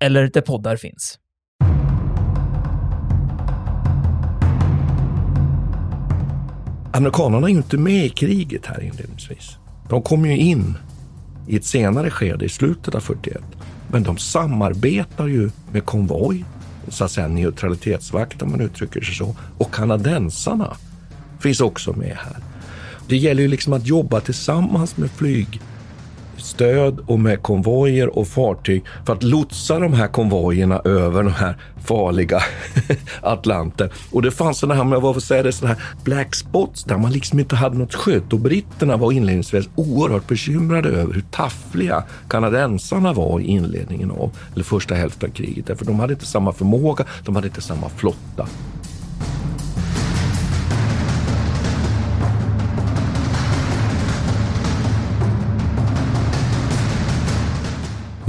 eller där poddar finns. Amerikanerna är ju inte med i kriget här inledningsvis. De kommer ju in i ett senare skede, i slutet av 41. Men de samarbetar ju med konvoj, så att säga neutralitetsvakt om man uttrycker sig så. Och kanadensarna finns också med här. Det gäller ju liksom att jobba tillsammans med flyg stöd och med konvojer och fartyg för att lotsa de här konvojerna över de här farliga Atlanten. Och det fanns sådana här, om jag var säga det, sådana här black spots där man liksom inte hade något skydd. Och britterna var inledningsvis oerhört bekymrade över hur taffliga kanadensarna var i inledningen av, eller första hälften av kriget. Därför de hade inte samma förmåga, de hade inte samma flotta.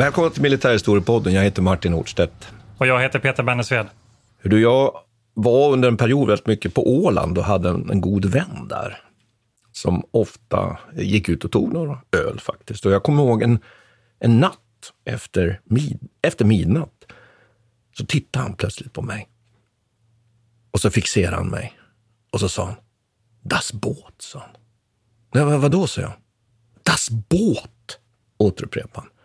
Välkommen till Militärhistoriepodden. Jag heter Martin Nordstedt. Och jag heter Peter Bennesved. Du, jag var under en period väldigt mycket på Åland och hade en, en god vän där. Som ofta gick ut och tog några öl faktiskt. Och jag kommer ihåg en, en natt efter, mid, efter midnatt så tittade han plötsligt på mig. Och så fixerade han mig. Och så sa han, Das Boot, sa han. Nej, vadå, sa jag. Das Boot, återupprepade han.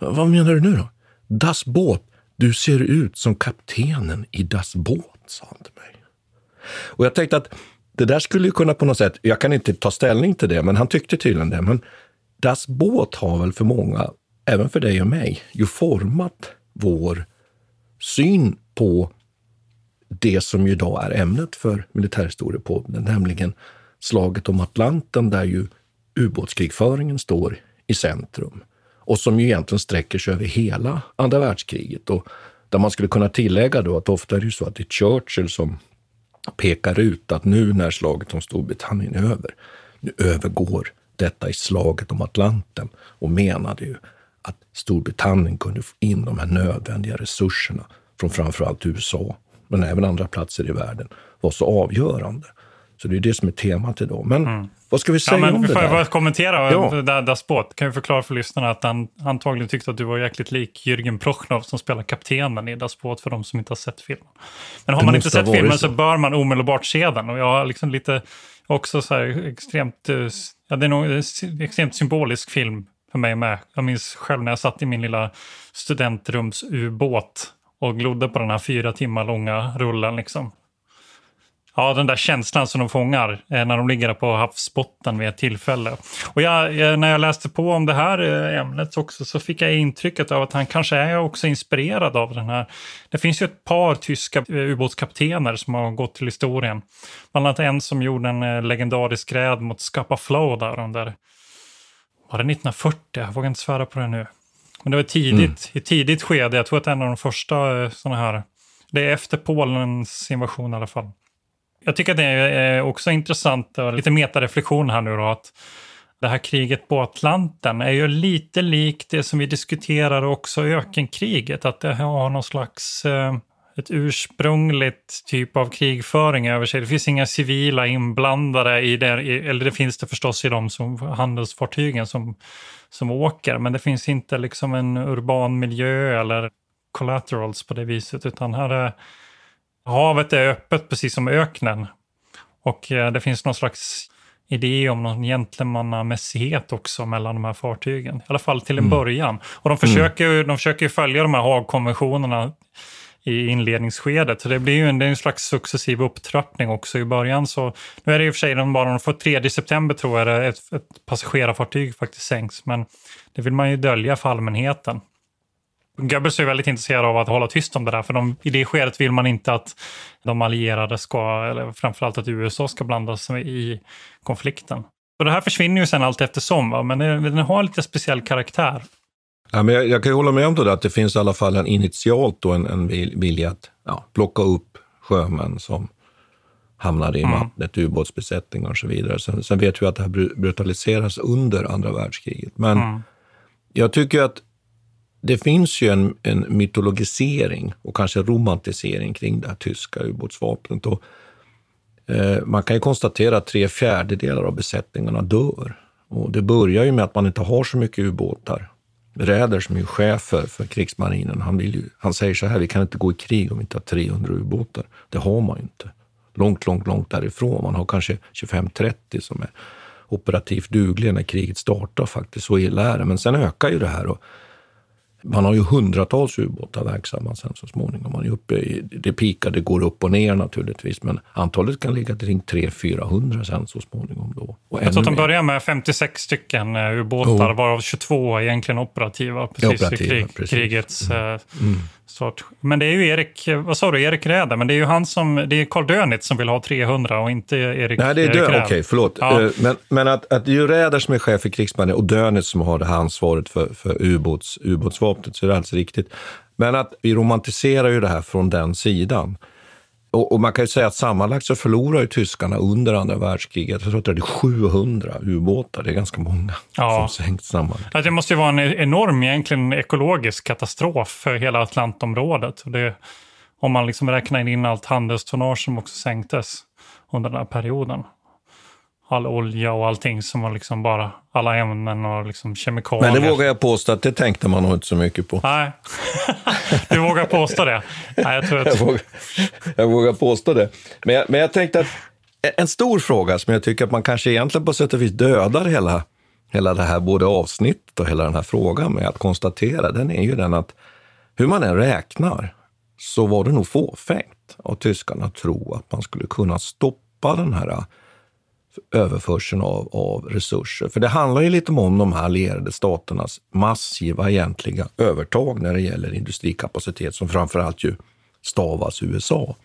Vad menar du nu då? Das Båt, du ser ut som kaptenen i Das Båt, sa han till mig. Och jag tänkte att det där skulle ju kunna på något sätt, jag kan inte ta ställning till det, men han tyckte tydligen det. Men Das Båt har väl för många, även för dig och mig, ju format vår syn på det som ju idag är ämnet för militärhistoriepodden, nämligen slaget om Atlanten där ju ubåtskrigföringen står i centrum och som ju egentligen sträcker sig över hela andra världskriget. Och där man skulle kunna tillägga då att ofta är det ju så att det är Churchill som pekar ut att nu när slaget om Storbritannien är över, nu övergår detta i slaget om Atlanten och menade ju att Storbritannien kunde få in de här nödvändiga resurserna från framförallt USA, men även andra platser i världen, var så avgörande. Så det är det som är temat idag. Men mm vad ska vi säga ja, om det där? Får jag kommentera ja. Das Båt? Kan ju förklara för lyssnarna att han antagligen tyckte att du var jäkligt lik Jürgen Prochnov som spelar kaptenen i Das Båt för de som inte har sett filmen. Men har det man inte sett filmen så. så bör man omedelbart se den. Och jag har liksom lite också så här extremt, eh, ja det är nog en extremt symbolisk film för mig med. Jag minns själv när jag satt i min lilla studentrumsubåt och glodde på den här fyra timmar långa rullen liksom. Ja, den där känslan som de fångar eh, när de ligger på havsbotten vid ett tillfälle. Och jag, när jag läste på om det här eh, ämnet också så fick jag intrycket av att han kanske är också inspirerad av den här. Det finns ju ett par tyska eh, ubåtskaptener som har gått till historien. Bland annat en som gjorde en legendarisk räd mot Scapa Flow där under, var det 1940? Jag vågar inte svära på det nu. Men det var tidigt, mm. i tidigt skede, jag tror att det är en av de första sådana här, det är efter Polens invasion i alla fall. Jag tycker att det är eh, också intressant och lite metareflektion här nu då. Att det här kriget på Atlanten är ju lite likt det som vi diskuterar också ökenkriget. Att det har någon slags eh, ett ursprungligt typ av krigföring över sig. Det finns inga civila inblandade i det, eller det finns det förstås i de som, handelsfartygen som, som åker, men det finns inte liksom en urban miljö eller collaterals på det viset, utan här är Havet är öppet precis som öknen. Och eh, det finns någon slags idé om någon gentlemannamässighet också mellan de här fartygen. I alla fall till en mm. början. Och de försöker, mm. de försöker följa de här Haagkonventionerna i inledningsskedet. Så det blir ju en, det en slags successiv upptrappning också i början. Så, nu är det i och för sig bara för 3 september tror jag det ett, ett passagerarfartyg faktiskt sänks. Men det vill man ju dölja för allmänheten. Goebbels är väldigt intresserad av att hålla tyst om det där, för de, i det skedet vill man inte att de allierade ska, eller framförallt att USA ska blanda sig i konflikten. Och det här försvinner ju sen allt eftersom, va? men den har lite speciell karaktär. Ja, men jag, jag kan hålla med om det, att det finns i alla fall en initialt då en, en vilja att ja, plocka upp sjömän som hamnar i mm. vattnet, ubåtsbesättningar och så vidare. Sen, sen, vet vi att det här brutaliseras under andra världskriget. Men mm. jag tycker att det finns ju en, en mytologisering och kanske romantisering kring det här tyska ubåtsvapnet. Och, eh, man kan ju konstatera att tre fjärdedelar av besättningarna dör. Och det börjar ju med att man inte har så mycket ubåtar. Räder, som är chef för, för krigsmarinen, han, vill ju, han säger så här, vi kan inte gå i krig om vi inte har 300 ubåtar. Det har man ju inte. Långt, långt, långt därifrån. Man har kanske 25-30 som är operativt dugliga när kriget startar faktiskt. Så illa är det. Men sen ökar ju det här. Och man har ju hundratals ubåtar verksamma sen så småningom. Man är uppe i, det pikar, det går upp och ner naturligtvis, men antalet kan ligga kring 300-400 sen så småningom. Då. Och jag tror att de börjar med 56 stycken eh, ubåtar, oh. varav 22 är egentligen operativa, precis operativa, i krig, precis. krigets mm. Eh, mm. Start. Men det är ju Erik, vad sa du, Erik Räder, men det är ju han som, det är Carl Dönitz som vill ha 300 och inte Erik Nej, det är Dö okej, okay, förlåt. Ja. Eh, men, men att, att det är ju Räder som är chef för krigsmarinen och Dönitz som har det här ansvaret för, för ubåts, ubåtsvapnet, så är det alldeles riktigt. Men att vi romantiserar ju det här från den sidan. Och, och, man kan ju säga att sammanlagt så förlorar ju tyskarna under andra världskriget, jag tror att det är 700 ubåtar, det är ganska många ja. som sänkts samman. Ja, det måste ju vara en enorm egentligen ekologisk katastrof för hela Atlantområdet. Det, om man liksom räknar in allt handelstonnage som också sänktes under den här perioden all olja och allting som var liksom bara alla ämnen och liksom kemikalier. Men det vågar jag påstå att det tänkte man nog inte så mycket på. Nej, du vågar påstå det? Nej, jag, tror att... jag, vågar, jag vågar påstå det. Men jag, men jag tänkte att en stor fråga som jag tycker att man kanske egentligen på sätt och vis dödar hela, hela det här både avsnittet och hela den här frågan med att konstatera, den är ju den att hur man än räknar så var det nog fåfängt av tyskarna att tro att man skulle kunna stoppa den här överförseln av, av resurser. För det handlar ju lite om de här allierade staternas massiva egentliga övertag när det gäller industrikapacitet som framförallt ju stavas USA.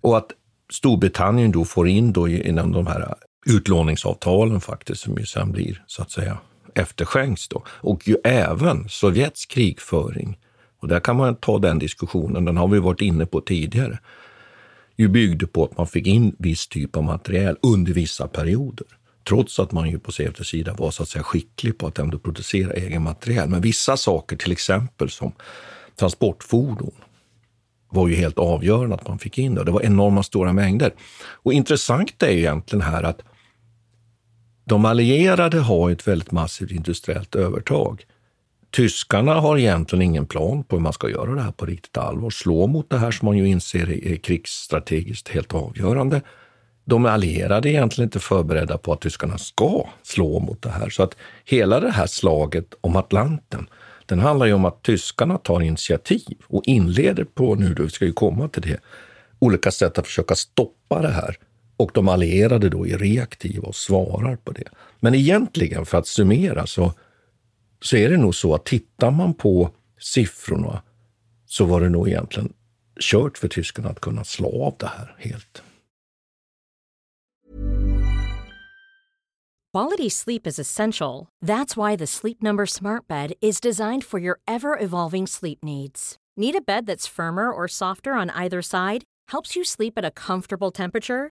Och att Storbritannien då får in då inom de här utlåningsavtalen faktiskt, som ju sen blir så att säga efterskänks då. Och ju även Sovjets krigföring. Och där kan man ta den diskussionen, den har vi varit inne på tidigare ju byggde på att man fick in viss typ av material under vissa perioder. Trots att man ju på Sovjets sida var så att säga skicklig på att ändå producera egen material. Men vissa saker, till exempel som transportfordon, var ju helt avgörande att man fick in det. Det var enorma stora mängder. Och intressant är ju egentligen här att de allierade har ett väldigt massivt industriellt övertag. Tyskarna har egentligen ingen plan på hur man ska göra det här på riktigt allvar. Slå mot det här som man ju inser är krigsstrategiskt helt avgörande. De allierade är egentligen inte förberedda på att tyskarna ska slå mot det här. Så att hela det här slaget om Atlanten, den handlar ju om att tyskarna tar initiativ och inleder på, nu då, vi ska ju komma till det, olika sätt att försöka stoppa det här. Och de allierade då är reaktiva och svarar på det. Men egentligen, för att summera, så så är det nog så att tittar man på siffrorna så var det nog egentligen kört för tyskarna att kunna slå av det här helt. Quality sleep is essential. That's why the Sleep Number smart bed is designed for your ever-evolving sleep needs. Need a bed that's firmer or softer on either side? Helps you sleep at a comfortable temperature?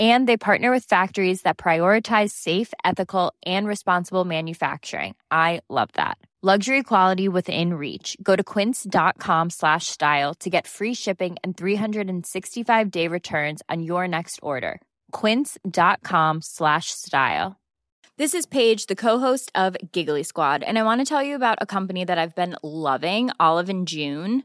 And they partner with factories that prioritize safe, ethical, and responsible manufacturing. I love that. Luxury quality within reach. Go to quince.com slash style to get free shipping and 365 day returns on your next order. Quince.com slash style. This is Paige, the co-host of Giggly Squad, and I want to tell you about a company that I've been loving, Olive and June.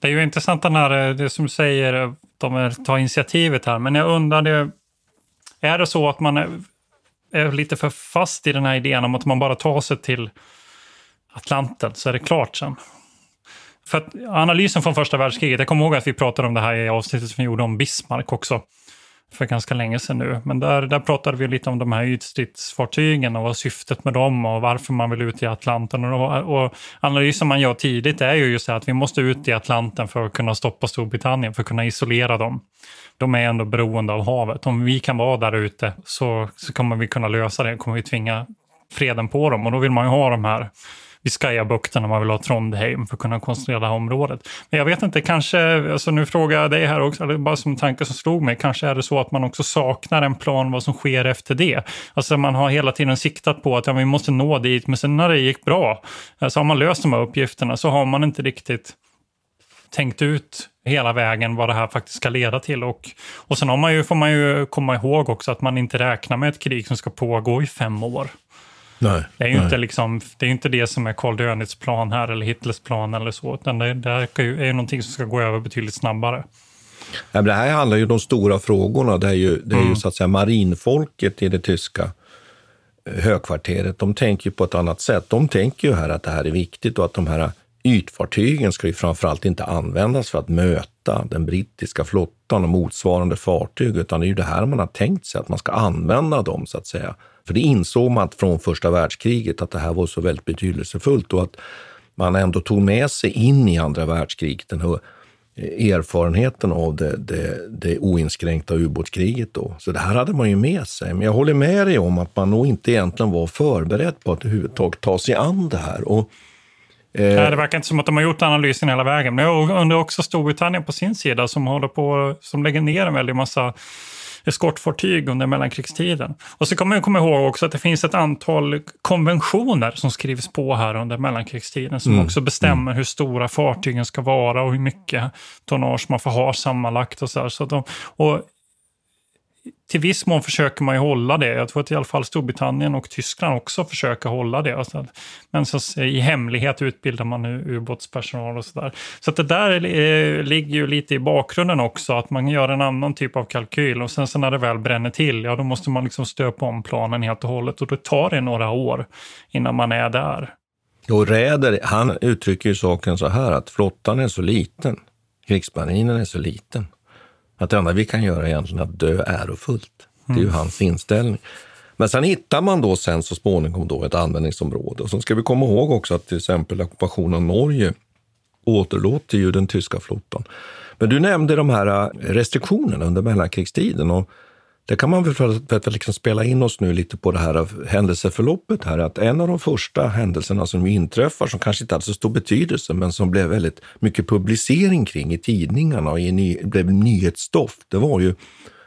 Det är ju intressant när eh, det som du säger, eh, de tar initiativet här. Men jag undrar, det, är det så att man är, är lite för fast i den här idén om att man bara tar sig till Atlanten så är det klart sen? För att analysen från första världskriget, jag kommer ihåg att vi pratade om det här i avsnittet som vi gjorde om Bismarck också för ganska länge sedan nu. Men där, där pratade vi lite om de här ytstridsfartygen och vad syftet med dem och varför man vill ut i Atlanten. Och, och analysen man gör tidigt är ju just att vi måste ut i Atlanten för att kunna stoppa Storbritannien, för att kunna isolera dem. De är ändå beroende av havet. Om vi kan vara där ute så, så kommer vi kunna lösa det, kommer vi tvinga freden på dem och då vill man ju ha de här Biscayabukten om man vill ha Trondheim för att kunna konstruera det här området. Men jag vet inte, kanske, alltså nu frågar jag dig här också, eller bara som en tanke som slog mig, kanske är det så att man också saknar en plan vad som sker efter det. Alltså man har hela tiden siktat på att ja, vi måste nå dit, men sen när det gick bra, så har man löst de här uppgifterna, så har man inte riktigt tänkt ut hela vägen vad det här faktiskt ska leda till. Och, och sen har man ju, får man ju komma ihåg också att man inte räknar med ett krig som ska pågå i fem år. Nej, det är ju inte, liksom, det, är inte det som är Karl Dönitz plan här eller Hitlers plan eller så, utan det, det är ju någonting som ska gå över betydligt snabbare. Ja, det här handlar ju om de stora frågorna. Det är ju, det är mm. ju så att säga marinfolket i det tyska eh, högkvarteret. De tänker på ett annat sätt. De tänker ju här att det här är viktigt och att de här ytfartygen ska ju framförallt inte användas för att möta den brittiska flottan och motsvarande fartyg, utan det är ju det här man har tänkt sig, att man ska använda dem så att säga för det insåg man från första världskriget att det här var så väldigt betydelsefullt och att man ändå tog med sig in i andra världskriget den här eh, erfarenheten av det, det, det oinskränkta ubåtskriget. Då. Så det här hade man ju med sig. Men jag håller med dig om att man nog inte egentligen var förberedd på att överhuvudtaget ta sig an det här. Och, eh... Nej, det verkar inte som att de har gjort analysen hela vägen. Men jag undrar också Storbritannien på sin sida som håller på, som lägger ner en väldig massa eskortfartyg under mellankrigstiden. Och så kommer man komma ihåg också att det finns ett antal konventioner som skrivs på här under mellankrigstiden som mm. också bestämmer mm. hur stora fartygen ska vara och hur mycket tonnage man får ha sammanlagt och så, här. så de, och till viss mån försöker man ju hålla det. Jag tror att i alla fall Storbritannien och Tyskland också försöker hålla det. Alltså, men så, i hemlighet utbildar man ubåtspersonal och sådär. Så att det där är, ligger ju lite i bakgrunden också, att man gör en annan typ av kalkyl och sen så när det väl bränner till, ja då måste man liksom stöpa om planen helt och hållet och då tar det några år innan man är där. Och Räder, han uttrycker ju saken så här att flottan är så liten, krigsmarinen är så liten, att det enda vi kan göra är egentligen att dö ärofullt. Det är ju mm. hans inställning. Men sen hittar man då sen så småningom då ett användningsområde. Och så ska vi komma ihåg också att till exempel ockupationen av Norge återlåter ju den tyska flottan. Men du nämnde de här restriktionerna under mellankrigstiden. Och det kan man väl för att liksom spela in oss nu lite på det här händelseförloppet här, att en av de första händelserna som inträffar, som kanske inte hade så stor betydelse, men som blev väldigt mycket publicering kring i tidningarna och i ny, blev nyhetsstoff, det var ju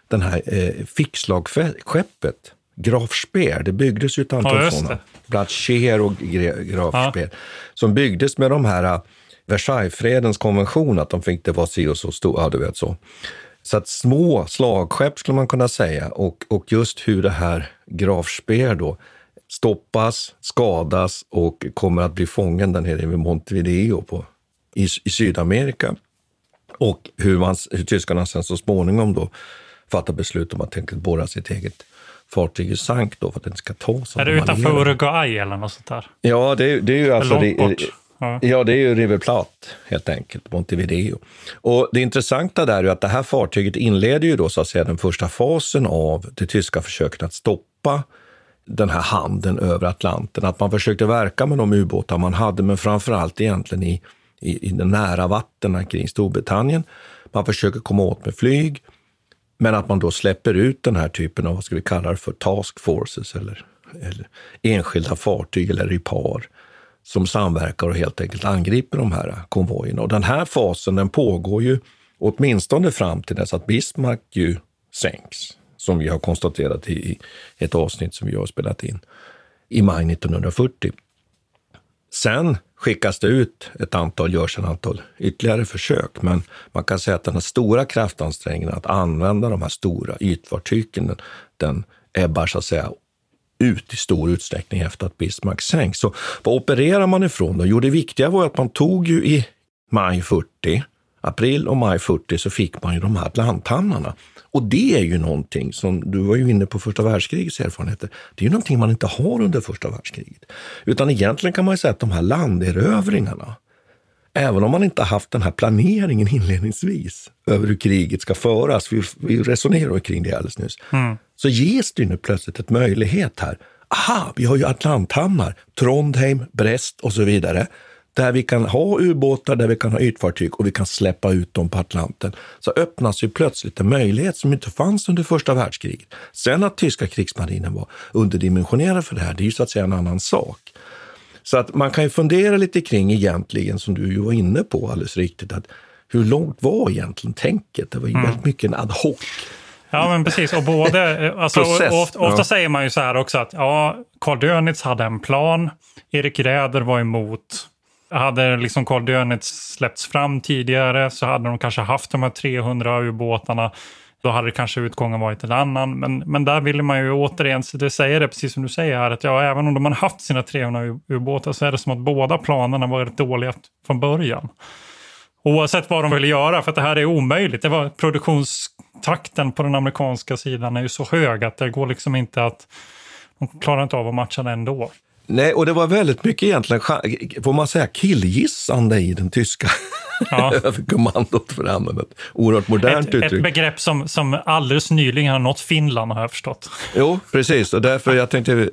den här eh, fickslagskeppet Graf Speer. Det byggdes ju ett antal ja, sådana, bland annat Scheer och Graf ja. Speer, som byggdes med de här Versaillesfredens konvention, att de fick det vara si och så stor, ja du vet så. Så att små slagskepp skulle man kunna säga och, och just hur det här Graf Speer då stoppas, skadas och kommer att bli fången där nere vid Montevideo på, i, i Sydamerika. Och hur, man, hur tyskarna sen så småningom då fattar beslut om att tänka borra sitt eget fartyg i sank då för att det inte ska ta Är det utanför Uruguay eller något sånt där? Ja, det, det är ju alltså... Långt bort. Ja. ja, det är ju River Plate helt enkelt, Montevideo. Och det intressanta där är att det här fartyget inleder ju då så att säga den första fasen av det tyska försöket att stoppa den här handeln över Atlanten. Att man försökte verka med de ubåtar man hade, men framför allt egentligen i, i, i den nära vattnen kring Storbritannien. Man försöker komma åt med flyg, men att man då släpper ut den här typen av, vad ska vi kalla det för, task forces eller, eller enskilda fartyg eller ripar som samverkar och helt enkelt angriper de här konvojerna. Och den här fasen den pågår ju åtminstone fram till dess att Bismarck ju sänks, som vi har konstaterat i ett avsnitt som vi har spelat in i maj 1940. Sen skickas det ut ett antal, görs ett antal ytterligare försök, men man kan säga att den här stora kraftansträngningen att använda de här stora ytfartygen, den, den ebbar så att säga ut i stor utsträckning efter att Bismarck sänks. Så vad opererar man ifrån då? Jo, det viktiga var att man tog ju i maj 40, april och maj 40 så fick man ju de här Atlanthamnarna. Och det är ju någonting som, du var ju inne på första världskrigets erfarenheter, det är ju någonting man inte har under första världskriget. Utan egentligen kan man ju säga att de här landerövringarna, även om man inte haft den här planeringen inledningsvis över hur kriget ska föras, vi, vi resonerade kring det alldeles nyss, mm. så ges det nu plötsligt ett möjlighet här. Aha, vi har ju Atlanthamnar, Trondheim, Brest och så vidare där vi kan ha ubåtar, där vi kan ha ytfartyg och vi kan släppa ut dem på Atlanten, så öppnas ju plötsligt en möjlighet som inte fanns under första världskriget. Sen att tyska krigsmarinen var underdimensionerad för det här, det är ju så att säga en annan sak. Så att man kan ju fundera lite kring egentligen, som du ju var inne på alldeles riktigt, att hur långt var egentligen tänket? Det var ju mm. väldigt mycket en ad hoc Ja, men precis. Och både, alltså, ofta, ofta ja. säger man ju så här också att ja, Karl Dönitz hade en plan. Erik Räder var emot hade liksom Carl Dönitz släppts fram tidigare så hade de kanske haft de här 300 ubåtarna. Då hade kanske utgången varit en annan. Men, men där ville man ju återigen det säger det precis som du säger här, att ja, även om de har haft sina 300 ubåtar så är det som att båda planerna var rätt dåliga från början. Oavsett vad de ville göra, för att det här är omöjligt. Det var produktionstakten på den amerikanska sidan är ju så hög att det går liksom inte att... De klarar inte av att matcha den ändå. Nej, och det var väldigt mycket egentligen, får man säga, killgissande i den tyska ja. överkommandot för att använda ett oerhört modernt ett, uttryck. Ett begrepp som, som alldeles nyligen har nått Finland har jag förstått. Jo, precis. Och därför jag tänkte,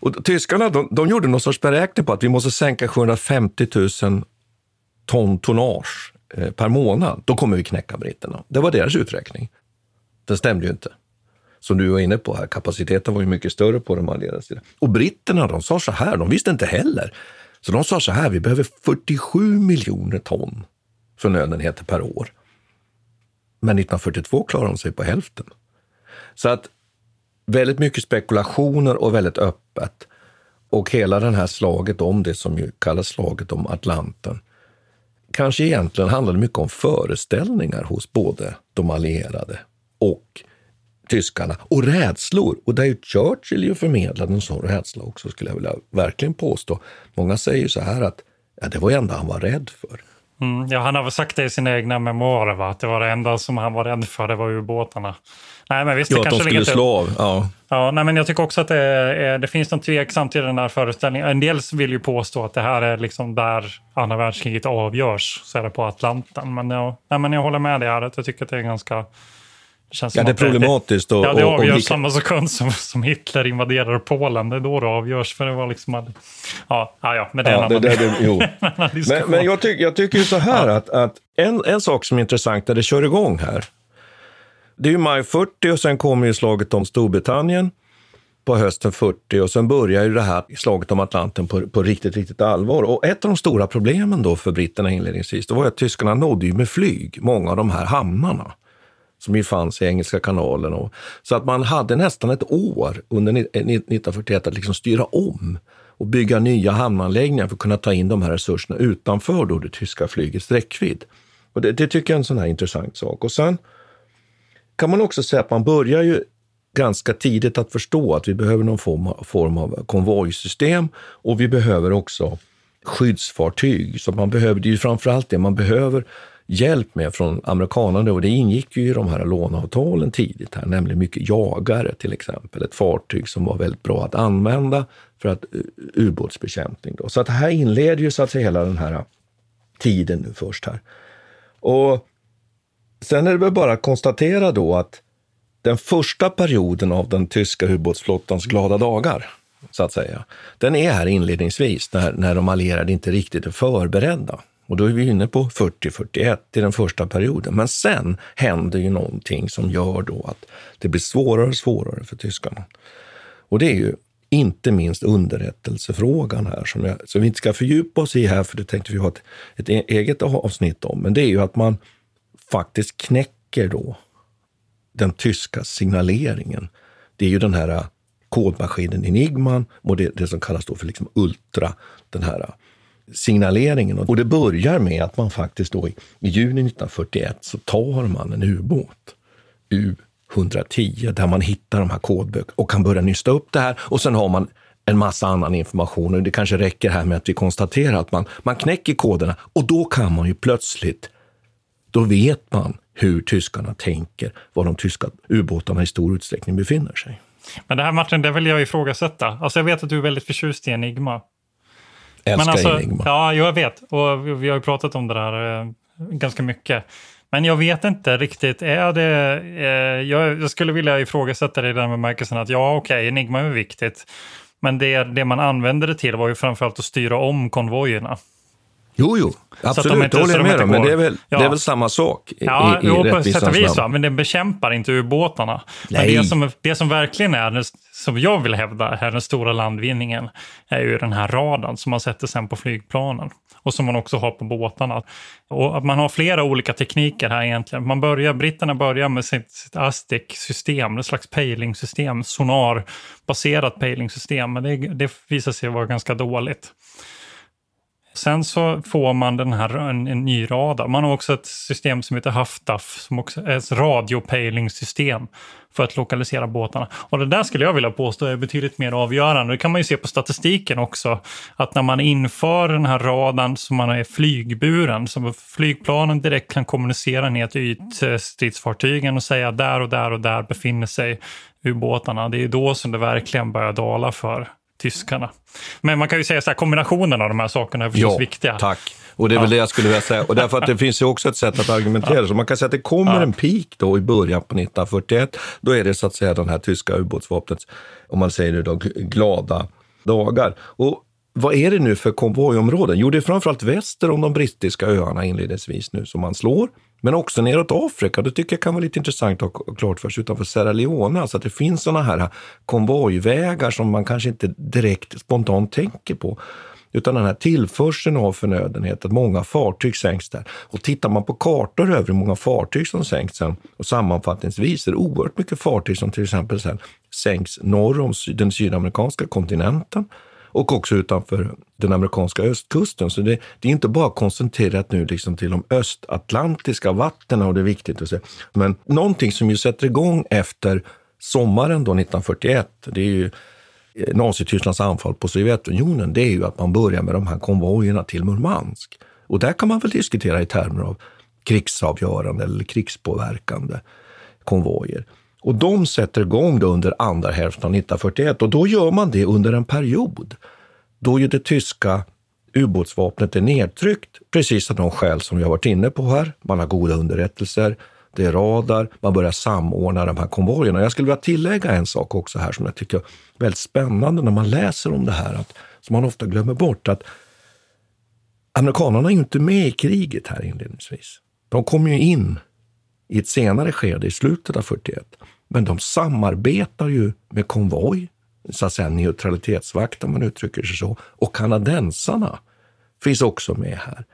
och tyskarna de, de gjorde någon sorts beräkning på att vi måste sänka 750 000 ton tonnage eh, per månad. Då kommer vi knäcka britterna. Det var deras uträkning. Den stämde ju inte som du var inne på här, kapaciteten var ju mycket större på den allierade sidan. Och britterna, de sa så här, de visste inte heller. Så de sa så här, vi behöver 47 miljoner ton förnödenheter per år. Men 1942 klarade de sig på hälften. Så att väldigt mycket spekulationer och väldigt öppet. Och hela det här slaget om det som ju kallas slaget om Atlanten kanske egentligen handlade mycket om föreställningar hos både de allierade och tyskarna. Och rädslor. Och där är ju Churchill ju förmedlade en sån rädsla också, skulle jag vilja verkligen påstå. Många säger så här att ja, det var det enda han var rädd för. Mm, ja, han har väl sagt det i sina egna memoarer, va? att det var det enda som han var rädd för, det var ubåtarna. Nej, men visst, ja, det kanske att de skulle slå av. Ja. Ja, nej, men jag tycker också att det, är, det finns något tveksamt i den här föreställningen. En del vill ju påstå att det här är liksom där andra världskriget avgörs, så är det på Atlanten. Men jag, nej, men jag håller med dig här, jag tycker att det är ganska Känns ja, det är problematiskt. Och, ja, det avgörs och, samma sekund som, som Hitler invaderar Polen. Det är då det avgörs. För det var liksom... All... Ja, ja, men det är ja, en annan, det, det, jo. men, men jag, tyck, jag tycker ju så här ja. att, att en, en sak som är intressant när det kör igång här. Det är ju maj 40 och sen kommer ju slaget om Storbritannien på hösten 40 och sen börjar ju det här slaget om Atlanten på, på riktigt, riktigt allvar. Och ett av de stora problemen då för britterna inledningsvis, det var att tyskarna nådde ju med flyg många av de här hamnarna som ju fanns i Engelska kanalen. Och, så att man hade nästan ett år under 1941 eh, att liksom styra om och bygga nya hamnanläggningar för att kunna ta in de här resurserna utanför då det tyska flygets räckvidd. Och det, det tycker jag är en sån här intressant sak. Och sen kan man också säga att man börjar ju ganska tidigt att förstå att vi behöver någon form, form av konvojsystem och vi behöver också skyddsfartyg. Så man behöver, det är ju framförallt det man behöver hjälp med från amerikanerna och det ingick ju i de här låneavtalen tidigt här, nämligen mycket jagare till exempel. Ett fartyg som var väldigt bra att använda för att eh, ubåtsbekämpning. Då. Så att här inleder ju så att säga hela den här tiden nu först här. Och sen är det väl bara att konstatera då att den första perioden av den tyska ubåtsflottans glada dagar, så att säga, den är här inledningsvis när, när de allierade inte riktigt är förberedda. Och då är vi inne på 40-41 i den första perioden. Men sen händer ju någonting som gör då att det blir svårare och svårare för tyskarna. Och det är ju inte minst underrättelsefrågan här, som, jag, som vi inte ska fördjupa oss i här, för det tänkte vi ha ett, ett e- eget avsnitt om. Men det är ju att man faktiskt knäcker då den tyska signaleringen. Det är ju den här äh, kodmaskinen Enigman och det, det som kallas då för liksom Ultra, den här äh, signaleringen. Och det börjar med att man faktiskt då i, i juni 1941 så tar man en ubåt, U110, där man hittar de här kodböckerna och kan börja nysta upp det här. Och sen har man en massa annan information. Och det kanske räcker här med att vi konstaterar att man, man knäcker koderna och då kan man ju plötsligt, då vet man hur tyskarna tänker, var de tyska ubåtarna i stor utsträckning befinner sig. Men det här Martin, det vill jag ifrågasätta. Alltså jag vet att du är väldigt förtjust i Enigma. Älskar Men alltså, Enigma. Ja, jag vet. Och vi har ju pratat om det här eh, ganska mycket. Men jag vet inte riktigt, är det... Eh, jag, jag, skulle vilja ifrågasätta det i den bemärkelsen att ja, okej, okay, Enigma är viktigt. Men det, det man använde det till var ju framförallt att styra om konvojerna. Jo, jo, absolut, det håller jag med om. Men det är, väl, ja. det är väl samma sak i, ja, i, i på sätt och vis, va? men det bekämpar inte ubåtarna. Men det som, det som verkligen är, som jag vill hävda, är den stora landvinningen, är ju den här radarn som man sätter sen på flygplanen. Och som man också har på båtarna. Och att man har flera olika tekniker här egentligen. Man börjar, britterna börjar med sitt, sitt ASTIC-system, ett slags pejlingssystem, sonarbaserat pejlingssystem. Men det, det visar sig vara ganska dåligt. Sen så får man den här, en, en ny radar. Man har också ett system som heter Haftaf som också är ett radiopejlingssystem för att lokalisera båtarna. Och det där skulle jag vilja påstå är betydligt mer avgörande. Det kan man ju se på statistiken också. Att när man inför den här radarn som man är flygburen, som flygplanen direkt kan kommunicera ner till ytstridsfartygen och säga där och där och där befinner sig ubåtarna. Det är då som det verkligen börjar dala för tyskarna. Men man kan ju säga att kombinationen av de här sakerna är förstås ja, viktiga. tack. Och det är väl det jag skulle vilja säga. Och därför att det finns ju också ett sätt att argumentera. Ja. Så man kan säga att det kommer ja. en peak då i början på 1941. Då är det så att säga den här tyska ubåtsvapnets, om man säger det då, glada dagar. Och vad är det nu för konvojområden? Jo, det är framförallt väster om de brittiska öarna inledningsvis nu som man slår. Men också neråt Afrika, det tycker jag kan vara lite intressant att ha klart för sig utanför Sierra Leone. Alltså att det finns sådana här konvojvägar som man kanske inte direkt spontant tänker på. Utan den här tillförseln av förnödenhet, att många fartyg sänks där. Och tittar man på kartor över hur många fartyg som sänks sen och sammanfattningsvis är det oerhört mycket fartyg som till exempel sen sänks norr om den sydamerikanska kontinenten och också utanför den amerikanska östkusten. Så det, det, är inte bara koncentrerat nu liksom till de östatlantiska vattnen och det är viktigt att se. Men någonting som ju sätter igång efter sommaren då 1941, det är ju eh, Nazitysklands anfall på Sovjetunionen, det är ju att man börjar med de här konvojerna till Murmansk. Och där kan man väl diskutera i termer av krigsavgörande eller krigspåverkande konvojer. Och de sätter igång då under andra hälften av 1941 och då gör man det under en period då ju det tyska ubåtsvapnet är nedtryckt, precis av de skäl som vi har varit inne på här. Man har goda underrättelser, det är radar, man börjar samordna de här konvojerna. Jag skulle vilja tillägga en sak också här som jag tycker är väldigt spännande när man läser om det här, att, som man ofta glömmer bort, att amerikanerna är ju inte med i kriget här inledningsvis. De kommer ju in i ett senare skede, i slutet av 41. Men de samarbetar ju med konvoj, så att säga neutralitetsvakt om man uttrycker sig så, och kanadensarna finns också med här.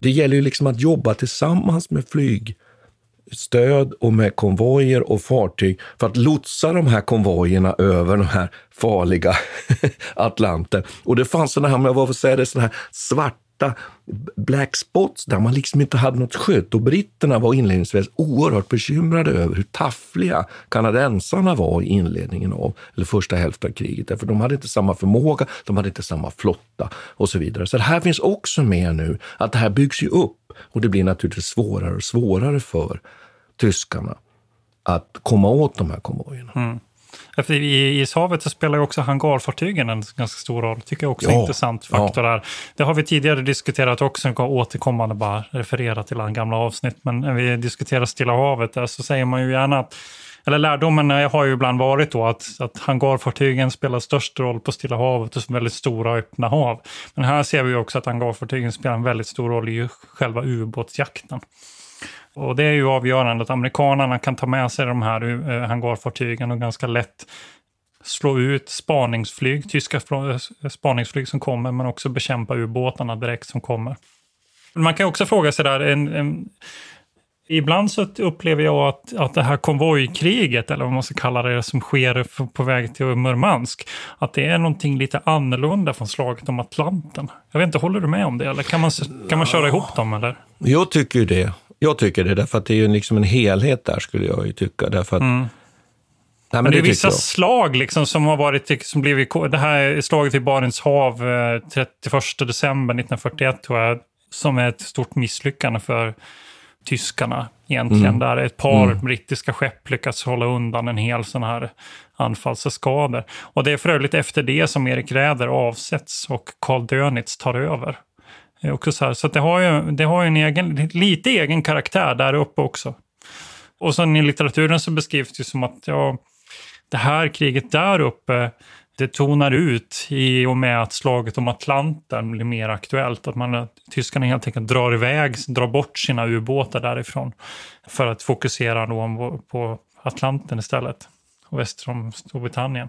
Det gäller ju liksom att jobba tillsammans med flygstöd och med konvojer och fartyg för att lotsa de här konvojerna över den här farliga Atlanten. Och det fanns sådana här, om jag får säga det, sådana här svarta black spots där man liksom inte hade något skydd. Och britterna var inledningsvis oerhört bekymrade över hur taffliga kanadensarna var i inledningen av, eller första hälften av kriget. Därför de hade inte samma förmåga, de hade inte samma flotta och så vidare. Så det här finns också med nu, att det här byggs ju upp och det blir naturligtvis svårare och svårare för tyskarna att komma åt de här konvojerna. Mm. Efter I ishavet så spelar ju också hangarfartygen en ganska stor roll. tycker jag också är en intressant faktor ja. där. Det har vi tidigare diskuterat också, jag återkommande bara referera till gamla avsnitt. Men när vi diskuterar Stilla havet där så säger man ju gärna att eller lärdomen har ju ibland varit då att, att hangarfartygen spelar störst roll på Stilla havet och väldigt stora öppna hav. Men här ser vi också att hangarfartygen spelar en väldigt stor roll i själva ubåtsjakten. Och det är ju avgörande att amerikanerna kan ta med sig de här eh, hangarfartygen och ganska lätt slå ut spaningsflyg, tyska eh, spaningsflyg som kommer, men också bekämpa ubåtarna direkt som kommer. Man kan också fråga sig där, en, en, ibland så upplever jag att, att det här konvojkriget, eller vad man ska kalla det, som sker på väg till Murmansk, att det är någonting lite annorlunda från slaget om Atlanten. Jag vet inte, håller du med om det? Eller kan man, kan man köra ihop dem? Eller? Jag tycker det. Jag tycker det, därför att det är ju liksom en helhet där, skulle jag ju tycka. Därför att, mm. Nej, men, men det, det är vissa jag. slag liksom som har varit, som blivit, det här slaget i Barents hav 31 eh, december 1941 tror jag, som är ett stort misslyckande för tyskarna egentligen. Mm. Där ett par mm. brittiska skepp lyckats hålla undan en hel sån här anfallsskador. Och det är för övrigt efter det som Erik Räder avsätts och Karl Dönitz tar över. Eh, också så här, så det har ju, det har ju en egen, lite egen karaktär där uppe också. Och sen i litteraturen så beskrivs det som att ja, det här kriget där uppe, det tonar ut i och med att slaget om Atlanten blir mer aktuellt. Att man, tyskarna helt enkelt drar iväg, drar bort sina ubåtar därifrån för att fokusera då på Atlanten istället och väster om Storbritannien.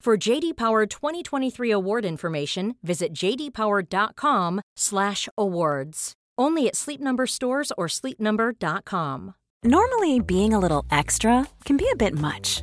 For JD Power 2023 award information, visit jdpower.com/awards. Only at Sleep Number stores or sleepnumber.com. Normally, being a little extra can be a bit much,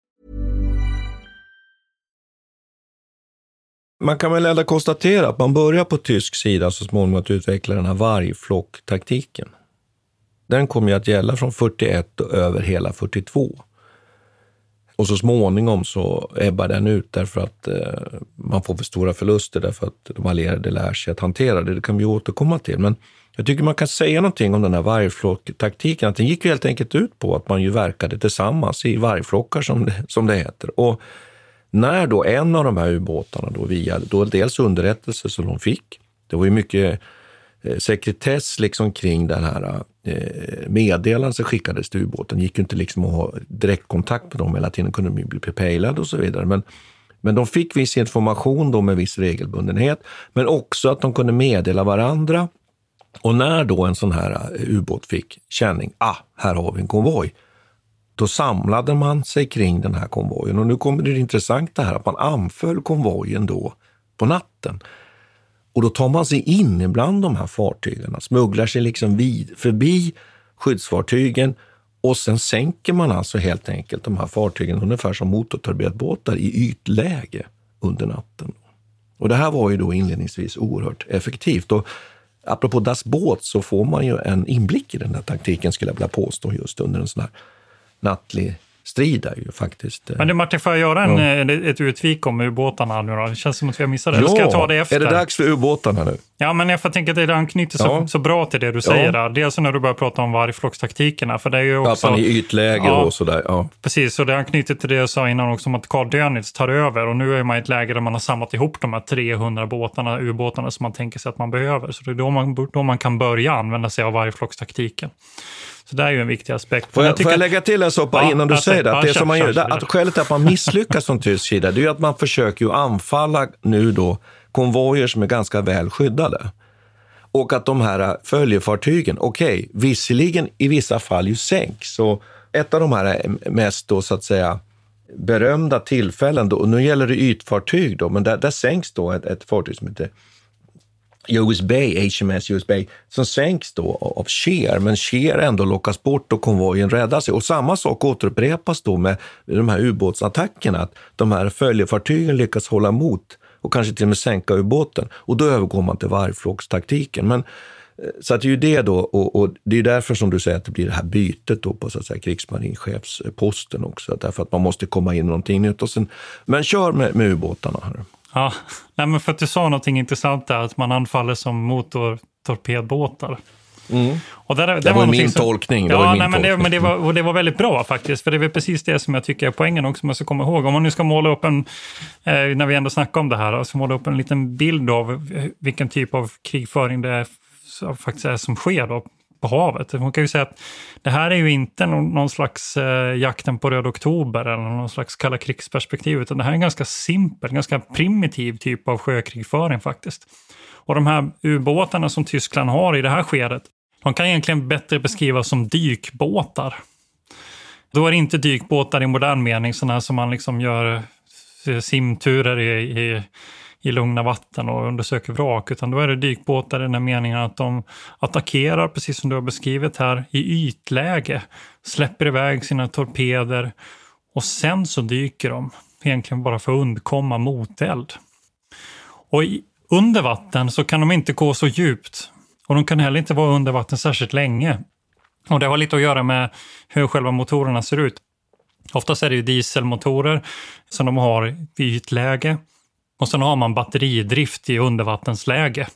Man kan väl ändå konstatera att man börjar på tysk sida så småningom att utveckla den här vargflocktaktiken. Den kommer ju att gälla från 41 och över hela 42. Och så småningom så ebbar den ut därför att eh, man får för stora förluster därför att de allierade lär sig att hantera det. Det kan vi återkomma till. Men jag tycker man kan säga någonting om den här vargflocktaktiken. Att den gick ju helt enkelt ut på att man ju verkade tillsammans i vargflockar som det, som det heter. Och när då en av de här ubåtarna, då via då dels underrättelse som de fick, det var ju mycket eh, sekretess liksom kring den här eh, meddelandet som skickades till ubåten. Det gick ju inte liksom att ha direktkontakt med dem hela tiden, kunde de bli pejlade och så vidare. Men, men de fick viss information då med viss regelbundenhet, men också att de kunde meddela varandra. Och när då en sån här eh, ubåt fick känning, ah, här har vi en konvoj, då samlade man sig kring den här konvojen. Och nu kommer det intressanta här, att man anföll konvojen då på natten. Och då tar man sig in ibland de här fartygen, smugglar sig liksom vid, förbi skyddsfartygen och sen sänker man alltså helt enkelt de här fartygen ungefär som motortorpedbåtar i ytläge under natten. Och det här var ju då inledningsvis oerhört effektivt. Och apropå Das Båt så får man ju en inblick i den här taktiken, skulle jag vilja påstå, just under en sån här nattlig strid är ju faktiskt... Men du Martin, får jag göra en, ja. ett utvik om ubåtarna nu då? Det känns som att vi har missat det. Ja, ska jag ta det efter? är det dags för ubåtarna nu? Ja, men jag får tänka att det anknyter så, ja. så bra till det du säger ja. där. Dels när du börjar prata om vargflockstaktikerna, för det är ju också... Att man i ytläge ja, och sådär. Ja. Precis, och det anknyter till det jag sa innan också om att Karl Dönitz tar över och nu är man i ett läge där man har samlat ihop de här 300 båtarna, ubåtarna som man tänker sig att man behöver. Så det är då man, då man kan börja använda sig av vargflockstaktiken. Så det är ju en viktig aspekt. Får jag, får jag lägga till en sak ja, innan du säger det? Att, det som man gör, att skälet till att man misslyckas från tysk sida, det är ju att man försöker ju anfalla nu då konvojer som är ganska väl skyddade. Och att de här följefartygen, okej, okay, visserligen i vissa fall ju sänks. Så ett av de här mest då så att säga berömda tillfällen, då, och nu gäller det ytfartyg då, men där, där sänks då ett, ett fartyg som heter US Bay, HMS US Bay, som sänks då av Cher, men Cher ändå lockas bort och konvojen räddar sig. Och samma sak återupprepas då med de här ubåtsattackerna, att de här följefartygen lyckas hålla emot och kanske till och med sänka ubåten. Och då övergår man till vargflågstaktiken. Men, eh, så att det är ju det då, och, och, det är därför som du säger att det blir det här bytet då på så att säga, krigsmarinchefsposten också, därför att man måste komma in någonting nytt. Och sen, men kör med, med ubåtarna. Här. Ja, Nej, men för att du sa någonting intressant där, att man anfaller som motortorpedbåtar. Mm. Och där, det, det var, var min som, tolkning. Det ja, var min nej, men, det, men det, var, och det var väldigt bra faktiskt. För det är precis det som jag tycker är poängen också, man ska komma ihåg. Om man nu ska måla upp en, eh, när vi ändå snackar om det här, alltså måla upp en liten bild av vilken typ av krigföring det är, faktiskt är som sker då på havet. Man kan ju säga att det här är ju inte någon, slags eh, jakten på röd oktober eller någon slags kalla krigsperspektiv, utan det här är en ganska simpel, ganska primitiv typ av sjökrigföring faktiskt. Och de här ubåtarna som Tyskland har i det här skedet, de kan egentligen bättre beskrivas som dykbåtar. Då är det inte dykbåtar i modern mening, sådana som man liksom gör eh, simturer i, i i lugna vatten och undersöker vrak, utan då är det dykbåtar i den meningen att de attackerar, precis som du har beskrivit här, i ytläge, släpper iväg sina torpeder och sen så dyker de, egentligen bara för att undkomma moteld. Och i, under vatten så kan de inte gå så djupt och de kan heller inte vara under vatten särskilt länge. Och det har lite att göra med hur själva motorerna ser ut. Oftast är det ju dieselmotorer som de har i ytläge och sen har man batteridrift i undervattensläge.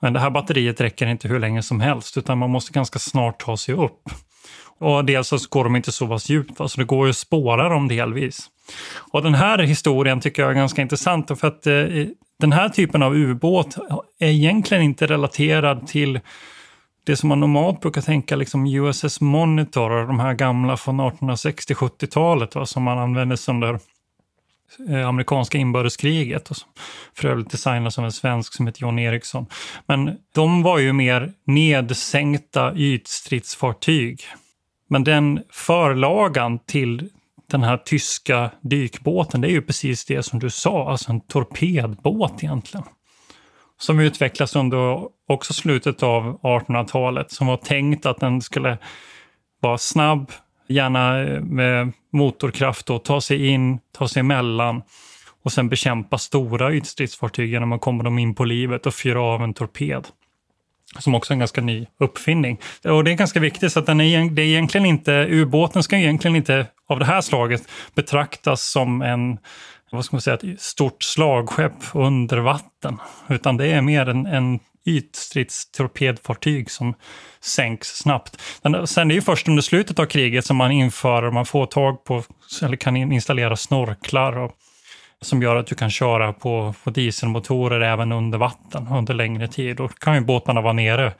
Men det här batteriet räcker inte hur länge som helst, utan man måste ganska snart ta sig upp. Och dels så går de inte så pass djupt, så det går ju att spåra dem delvis. Och den här historien tycker jag är ganska intressant, för att eh, den här typen av ubåt är egentligen inte relaterad till det som man normalt brukar tänka, liksom USS Monitor, de här gamla från 1860-70-talet, som man använde under Eh, amerikanska inbördeskriget. Och. För övrigt designas av en svensk som heter John Eriksson. Men de var ju mer nedsänkta ytstridsfartyg. Men den förlagan till den här tyska dykbåten, det är ju precis det som du sa, alltså en torpedbåt egentligen. Som utvecklas under också slutet av 1800-talet, som var tänkt att den skulle vara snabb, gärna eh, med motorkraft då, ta sig in, ta sig emellan och sen bekämpa stora ytstridsfartyg genom att komma dem in på livet och fyra av en torped. Som också är en ganska ny uppfinning. Och det är ganska viktigt, så att den är, det är egentligen inte, ubåten ska egentligen inte av det här slaget betraktas som en vad ska man säga, ett stort slagskepp under vatten. Utan det är mer en, en ytstridstorpedfartyg som sänks snabbt. Sen är det ju först under slutet av kriget som man inför, man får tag på, eller kan installera snorklar och, som gör att du kan köra på, på dieselmotorer även under vatten under längre tid. Då kan ju båtarna vara nere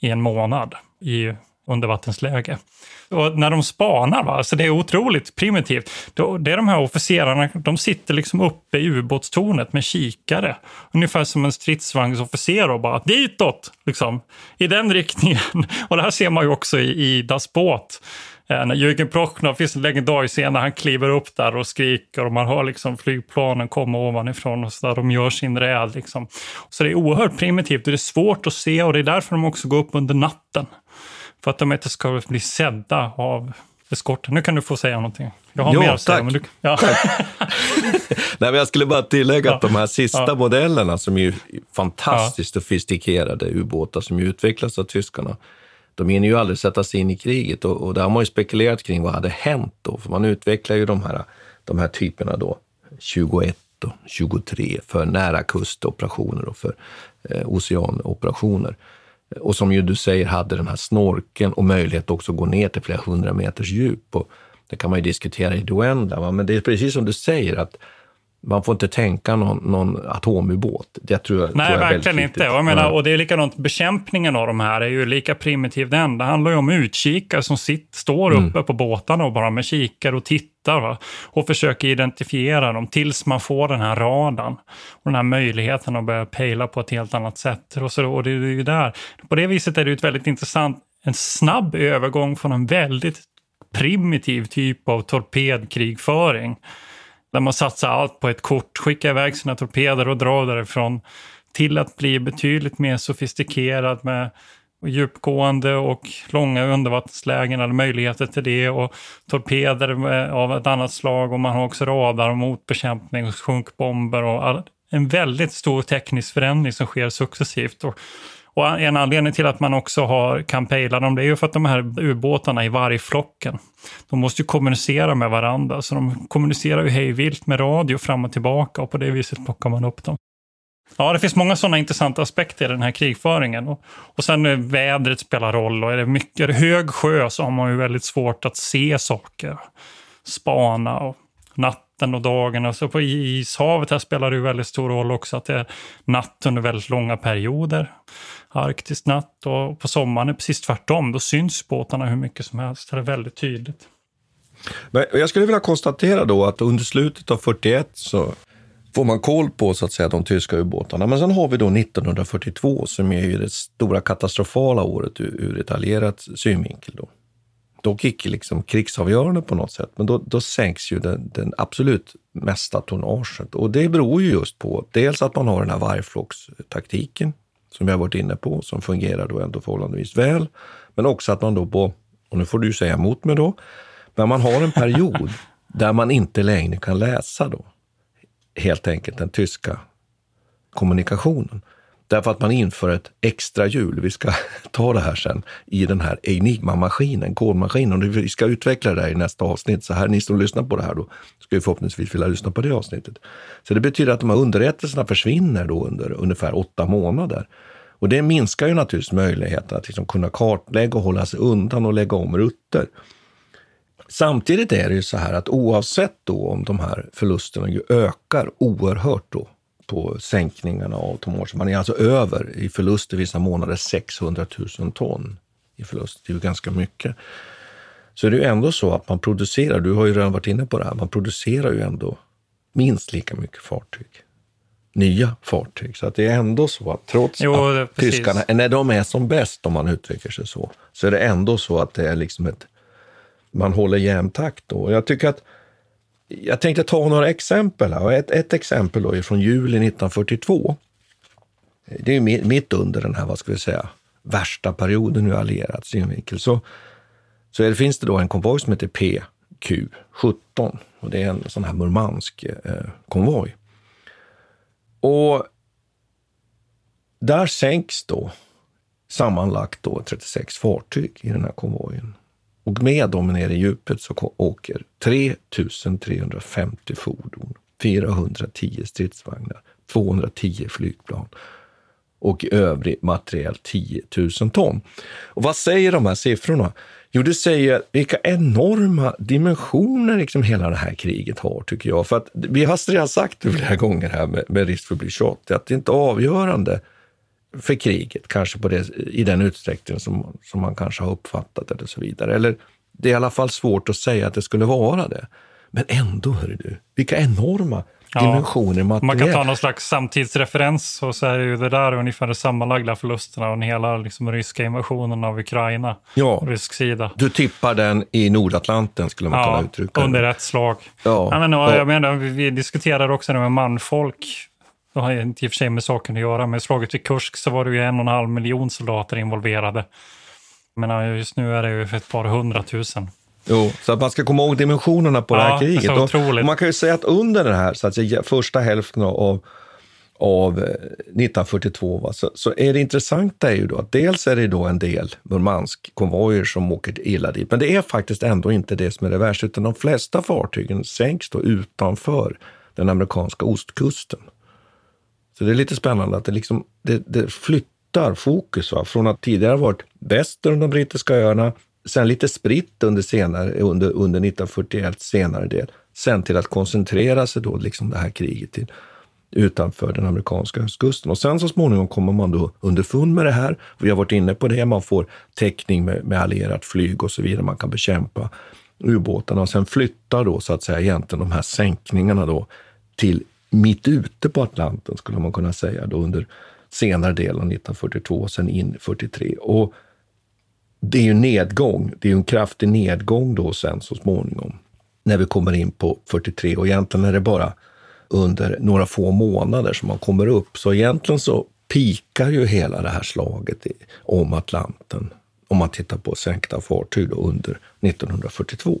i en månad i undervattensläge. Och när de spanar, va? så det är otroligt primitivt. Det är de här officerarna, de sitter liksom uppe i ubåtstornet med kikare. Ungefär som en stridsvagnsofficer och bara ditåt, liksom. I den riktningen. Och det här ser man ju också i, i Das Båt. Eh, när Jürgen Prochnow finns en legendarisk scen när han kliver upp där och skriker och man hör liksom flygplanen komma ovanifrån och så där de gör sin räd. Liksom. Så det är oerhört primitivt och det är svårt att se och det är därför de också går upp under natten. För att de inte ska bli sedda av eskorten. Nu kan du få säga någonting. Jag har Jo, mer att säga. Men du, ja. Nej, men jag skulle bara tillägga att de här sista Ja. modellerna, som är fantastiskt sofistikerade ubåtar som utvecklas av tyskarna, de hinner ju aldrig sätta sig in i kriget. Och, och där har man ju spekulerat kring vad hade hänt då. För man utvecklar ju de här, de här typerna då, 21 och 23, för nära kustoperationer och för eh, oceanoperationer. Och som ju du säger hade den här snorkeln och möjlighet också att gå ner till flera hundra meters djup. Och det kan man ju diskutera i det oändliga, men det är precis som du säger att man får inte tänka någon, någon atomubåt. Det tror jag, Nej, tror jag verkligen inte. Jag menar, och det är likadant, bekämpningen av de här är ju lika primitiv den. Det handlar ju om utkikare som sitt, står Mm. uppe på båtarna och bara med kikare och tittar va? och försöker identifiera dem tills man får den här radarn. Och den här möjligheten att börja pejla på ett helt annat sätt. Och, så, och det är ju där. På det viset är det ju ett väldigt intressant, en snabb övergång från en väldigt primitiv typ av torpedkrigföring där man satsar allt på ett kort, skickar iväg sina torpeder och drar därifrån till att bli betydligt mer sofistikerad med djupgående och långa undervattenslägen eller möjligheter till det och torpeder med- av ett annat slag och man har också radar och motbekämpning och sjunkbomber och all, en väldigt stor teknisk förändring som sker successivt. Och, och en anledning till att man också har, kan pejla dem det är ju för att de här ubåtarna i vargflocken, de måste ju kommunicera med varandra. Så de kommunicerar ju hejvilt med radio fram och tillbaka och på det viset plockar man upp dem. Ja, det finns många sådana intressanta aspekter i den här krigföringen. Och, och sen vädret spelar roll och är det mycket är det hög sjö så har man ju väldigt svårt att se saker. Spana och natten och dagen. Och så på ishavet här spelar det ju väldigt stor roll också att det är natt under väldigt långa perioder. Arktisk natt och på sommaren är det precis tvärtom. Då syns båtarna hur mycket som helst. Det är väldigt tydligt. Men jag skulle vilja konstatera då att under slutet av 41 så får man koll på så att säga de tyska ubåtarna. Men sen har vi då 1942 som är ju det stora katastrofala året ur, ur ett allierat synvinkel. Då. Dock icke liksom krigsavgörande på något sätt, men då, då sänks ju den, den absolut mesta tonnaget. Och det beror ju just på dels att man har den här vargflockstaktiken som vi har varit inne på, som fungerar då ändå förhållandevis väl. Men också att man då på, och nu får du säga emot mig då, men man har en period där man inte längre kan läsa då helt enkelt den tyska kommunikationen. Därför att man inför ett extra hjul, vi ska ta det här sen, i den här Enigma-maskinen, kodmaskinen. Och vi ska utveckla det här i nästa avsnitt. Så här, ni som lyssnar på det här då, ska ju förhoppningsvis vilja lyssna på det avsnittet. Så det betyder att de här underrättelserna försvinner då under ungefär åtta månader. Och det minskar ju naturligtvis möjligheten att liksom kunna kartlägga och hålla sig undan och lägga om rutter. Samtidigt är det ju så här att oavsett då om de här förlusterna ju ökar oerhört då på sänkningarna av tonnaget. Man är alltså över i förluster vissa månader 600 000 ton i förlust. Det är ju ganska mycket. Så det är ju ändå så att man producerar, du har ju redan varit inne på det här, man producerar ju ändå minst lika mycket fartyg. Nya fartyg. Så att det är ändå så att trots Jo, att det- precis. tyskarna, när de är som bäst, om man uttrycker sig så, så är det ändå så att det är liksom ett man håller jämn takt. Då. Och Jag tycker att jag tänkte ta några exempel. Här. Ett, ett exempel då är från juli 1942. Det är mitt under den här, vad ska vi säga, värsta perioden ur allierad synvinkel. Så, så är det, finns det då en konvoj som heter PQ17 och det är en sån här Murmansk eh, konvoj. Och där sänks då sammanlagt då 36 fartyg i den här konvojen. Och med dem nere i djupet så ko- åker 3350 fordon, 410 stridsvagnar, 210 flygplan och övrig materiell 10 000 ton. Och vad säger de här siffrorna? Jo, det säger vilka enorma dimensioner liksom hela det här kriget har, tycker jag. För att vi har redan sagt det flera gånger här med, med risk för att bli tjatig, att det inte är avgörande för kriget, kanske på det, i den utsträckning som, som man kanske har uppfattat eller så vidare. Eller det är i alla fall svårt att säga att det skulle vara det. Men ändå, hör du, vilka enorma dimensioner materiellt. Man kan ta någon slags samtidsreferens och så är ju det där ungefär de sammanlagda förlusterna av hela liksom, ryska invasionen av Ukraina. Ja. Rysk sida. Du tippar den i Nordatlanten skulle man kunna uttrycka det. under ett slag. Ja. Ja, men, och Ja. jag menar, vi, vi diskuterar också det med manfolk. Det har inte i och för sig med saken att göra. Men i slaget vid Kursk så var det ju en och en halv miljon soldater involverade. Men just nu är det ju ett par hundratusen. Jo, så att man ska komma ihåg dimensionerna på det Ja, här kriget. det Och- man kan ju säga att under den här så att säga, första hälften av, av eh, 1942 va, så, så är det intressanta är ju då att dels är det då en del Murmansk-konvojer som åker illa dit, men det är faktiskt ändå inte det som är det värsta, utan de flesta fartygen sänks då utanför den amerikanska ostkusten. Så det är lite spännande att det, liksom, det, det flyttar fokus va? från att tidigare varit väster om de brittiska öarna, sen lite spritt under, senare, under, under 1941 senare del, sen till att koncentrera sig då liksom det här kriget till utanför den amerikanska östkusten. Och sen så småningom kommer man då underfund med det här. Vi har varit inne på det, man får täckning med, med allierat flyg och så vidare, man kan bekämpa ubåtarna och sen flyttar då så att säga egentligen de här sänkningarna då till mitt ute på Atlanten skulle man kunna säga då under senare delen av 1942 och sen in 43. Och det är ju nedgång, det är ju en kraftig nedgång då sen så småningom när vi kommer in på 43 och egentligen är det bara under några få månader som man kommer upp. Så egentligen så pikar ju hela det här slaget i, om Atlanten om man tittar på sänkta fartyg då under 1942.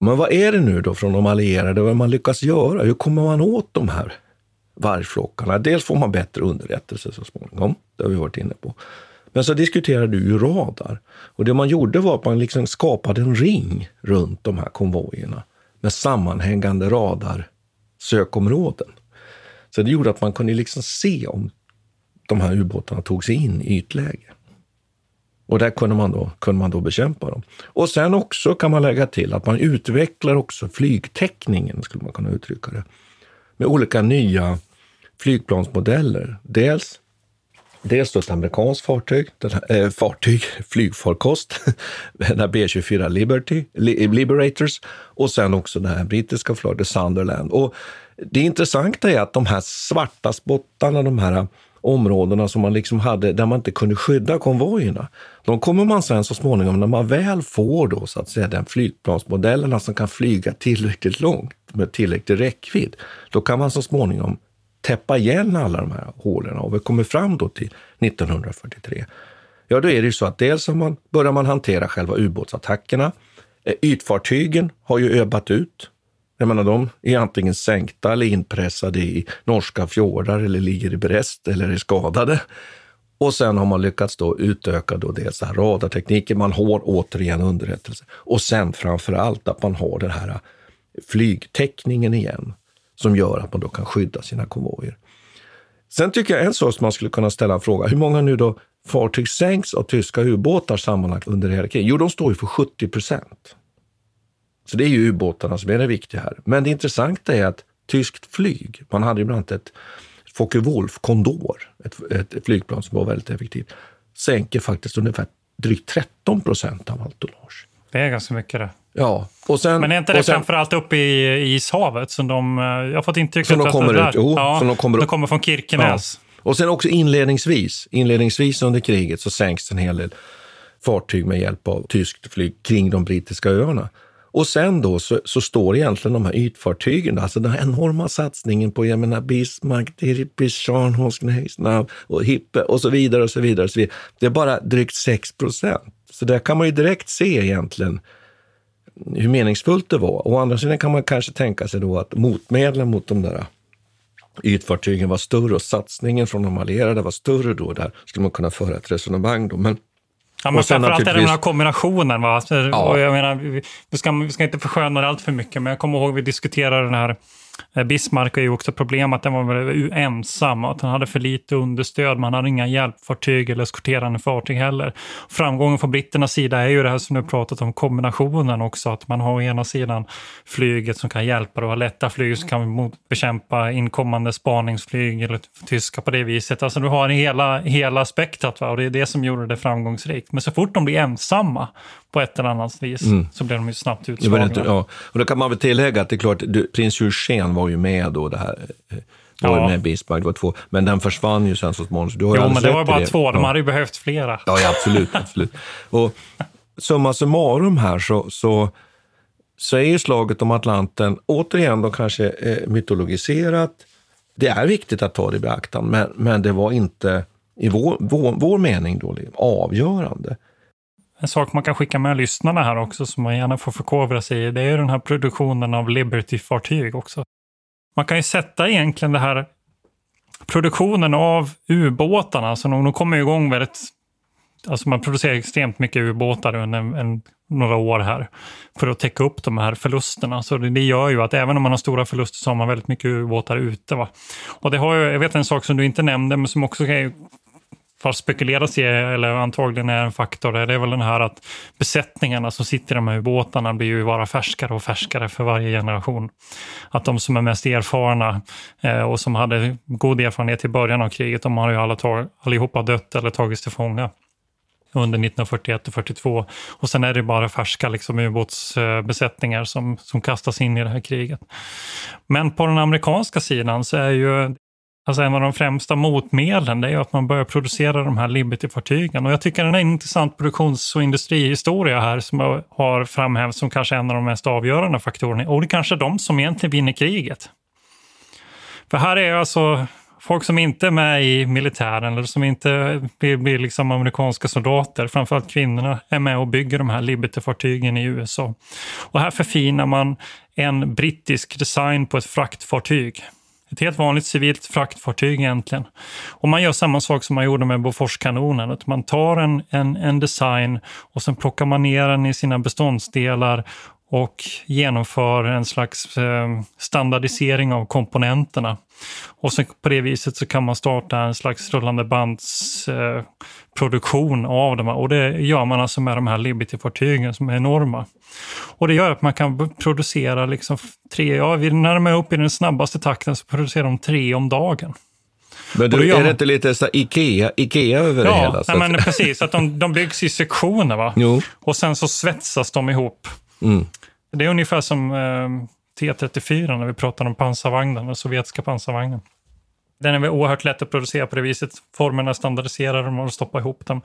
Men vad är det nu då från de allierade, vad man lyckas göra? Hur kommer man åt de här vargflockarna? Dels får man bättre underrättelse så småningom, det har vi varit inne på. Men så diskuterade du ju radar. Och det man gjorde var att man liksom skapade en ring runt de här konvojerna med sammanhängande radarsökområden. Så det gjorde att man kunde liksom se om de här ubåtarna tog sig in i ytläge. Och där kunde man, då, kunde man då bekämpa dem. Och sen också kan man lägga till att man utvecklar också flygtäckningen, skulle man kunna uttrycka det, med olika nya flygplansmodeller. Dels, dels då ett amerikanskt fartyg, den här, eh, fartyg, flygfarkost, den här B-24 Liberty, Liberators och sen också det här brittiska flygplanet Sunderland. Och det intressanta är att de här svarta spottarna, de här områdena som man liksom hade där man inte kunde skydda konvojerna. De kommer man sen så småningom, när man väl får då så att säga den flygplansmodellerna alltså som kan flyga tillräckligt långt med tillräcklig räckvidd, då kan man så småningom täppa igen alla de här hålen och vi kommer fram då till 1943. Ja, då är det ju så att dels har man, börjar man hantera själva ubåtsattackerna. Eh, ytfartygen har ju öbat ut. Jag menar, de är antingen sänkta eller inpressade i norska fjordar eller ligger i Brest eller är skadade. Och sen har man lyckats då utöka då dels den här radartekniken, man har återigen underrättelse. Och sen framför allt att man har den här flygtäckningen igen som gör att man då kan skydda sina konvojer. Sen tycker jag en sak som man skulle kunna ställa en fråga, hur många nu då fartyg sänks av tyska ubåtar sammanlagt under hela kriget? Jo, de står ju för 70 procent. Så det är ju ubåtarna som är det viktiga här. Men det intressanta är att tyskt flyg, man hade ju bland annat ett Focke-Wulf Condor, ett, ett, flygplan som var väldigt effektivt, sänker faktiskt ungefär drygt 13 procent av allt tonnage. Det är ganska mycket det. Ja. Och sen, Men är inte det sen, framförallt uppe i ishavet som de... Jag har fått intrycket som de att kommer det där, ut, jo, ja, som de kommer, de kommer från Kirkenes. Ja. Och sen också inledningsvis, inledningsvis under kriget så sänks en hel del fartyg med hjälp av tyskt flyg kring de brittiska öarna. Och sen då så, så står egentligen de här ytfartygen, alltså den här enorma satsningen på, jag menar Bismarck, Tirpitz, Scharnhorst, och Hippe och så vidare och så vidare. Och så vidare. Det är bara drygt 6 procent. Så där kan man ju direkt se egentligen hur meningsfullt det var. Å andra sidan kan man kanske tänka sig då att motmedlen mot de där ytfartygen var större och satsningen från de allierade var större då. Där skulle man kunna föra ett resonemang då. Men Ja, men framförallt är det den här kombinationen. Va? Ja. Och jag menar, vi, ska, vi ska inte försköna det allt för mycket, men jag kommer ihåg att vi diskuterade den här Eh, Bismarck har ju också problem att den var väl ensam och att han hade för lite understöd. Man hade inga hjälpfartyg eller eskorterande fartyg heller. Framgången från britternas sida är ju det här som du pratat om, kombinationen också. Att man har å ena sidan flyget som kan hjälpa och ha lätta flyg som kan bekämpa inkommande spaningsflyg eller tyska på det viset. Alltså du har hela, hela spektrat va? och det är det som gjorde det framgångsrikt. Men så fort de blir ensamma på ett eller annat vis Mm. så blir de ju snabbt Det utslagna. inte, ja. Och då kan man väl tillägga att det är klart, du, prins Eugen var ju med då, det här, eh, var Ja. ju med Bismarck, det var två, men den försvann ju sen så småningom. så Du har ju Jo, men det var i bara två. De Ja. hade ju behövt flera. Ja, ja absolut. absolut. Och summa summarum här så, så, så är ju slaget om Atlanten återigen då kanske eh, mytologiserat. Det är viktigt att ta det i beaktande, men, men det var inte i vår, vår, vår mening då avgörande. En sak man kan skicka med lyssnarna här också, som man gärna får förkovra sig i, det är ju den här produktionen av Liberty-fartyg också. Man kan ju sätta egentligen det här produktionen av ubåtarna, alltså de, de kommer igång väldigt... Alltså man producerar extremt mycket ubåtar under en, en, några år här för att täcka upp de här förlusterna. Så det, det gör ju att även om man har stora förluster så har man väldigt mycket ubåtar ute. Va? Och det har ju, jag vet en sak som du inte nämnde, men som också vad spekuleras i, eller antagligen är en faktor, det är väl den här att besättningarna som sitter i de här ubåtarna blir ju bara färskare och färskare för varje generation. Att de som är mest erfarna eh, och som hade god erfarenhet i början av kriget, de har ju alla tag, allihopa dött eller tagits till fånga under 1941 och 42. Och sen är det bara färska liksom, ubåtsbesättningar som, som kastas in i det här kriget. Men på den amerikanska sidan så är ju Alltså en av de främsta motmedlen är att man börjar producera de här Liberty-fartygen. Och jag tycker det är en intressant produktions och industrihistoria här som jag har framhävt som kanske en av de mest avgörande faktorerna. Och det är kanske de som egentligen vinner kriget. För här är alltså folk som inte är med i militären eller som inte blir, blir liksom amerikanska soldater, framförallt kvinnorna, är med och bygger de här Liberty-fartygen i USA. Och här förfinar man en brittisk design på ett fraktfartyg. Ett helt vanligt civilt fraktfartyg egentligen. Och man gör samma sak som man gjorde med Boforskanonen. Att man tar en, en, en design och sen plockar man ner den i sina beståndsdelar och genomför en slags eh, standardisering av komponenterna. Och sen på det viset så kan man starta en slags rullande bandsproduktion eh, av dem. Och det gör man alltså med de här Liberty-fartygen som är enorma. Och det gör att man kan producera liksom tre, ja, när de är uppe i den snabbaste takten så producerar de tre om dagen. Men du, är det inte lite så Ikea, Ikea över det Ja, hela? så nej, att- men precis. Att de, de byggs i sektioner va? Jo. och sen så svetsas de ihop. Mm. Det är ungefär som eh, T34 när vi pratar om pansarvagnen, den sovjetiska pansarvagnen. Den är väl oerhört lätt att producera på det viset. Formerna är standardiserade, man stoppar ihop dem.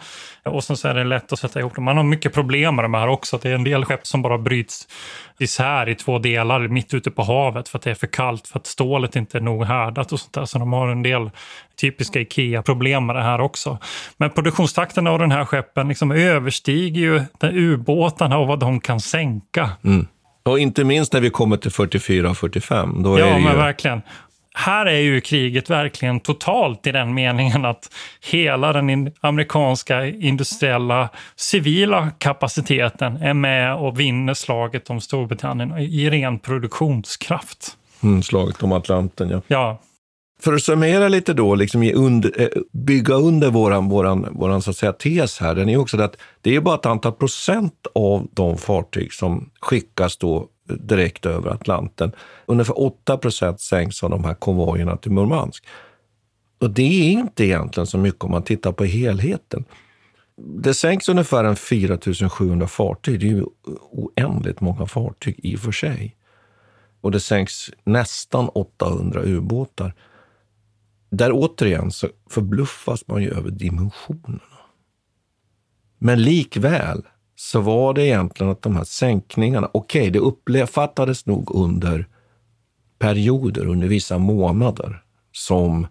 Och sen så är det lätt att sätta ihop dem. Man har mycket problem med de här också. Det är en del skepp som bara bryts isär i två delar mitt ute på havet för att det är för kallt, för att stålet inte är nog härdat och sånt där. Så de har en del typiska IKEA-problem med det här också. Men produktionstakten av den här skeppen liksom överstiger ju den ubåtarna och vad de kan sänka. Mm. Och inte minst när vi kommer till 44 och 45. Då Ja, är det men ju... verkligen. Här är ju kriget verkligen totalt i den meningen att hela den amerikanska industriella civila kapaciteten är med och vinner slaget om Storbritannien i ren produktionskraft. Mm, slaget om Atlanten, ja. Ja, för att summera lite då, liksom under, eh, bygga under våran, våran, våran så att säga, tes här, den är också att det är bara ett antal procent av de fartyg som skickas då direkt över Atlanten. Ungefär 8 procent sänks av de här konvojerna till Murmansk. Och det är inte egentligen så mycket om man tittar på helheten. Det sänks ungefär en 4 700 fartyg. Det är ju oändligt många fartyg i och för sig. Och det sänks nästan 800 ubåtar. Där återigen så förbluffas man ju över dimensionerna. Men likväl så var det egentligen att de här sänkningarna, okej, okay, det uppfattades nog under perioder, under vissa månader, som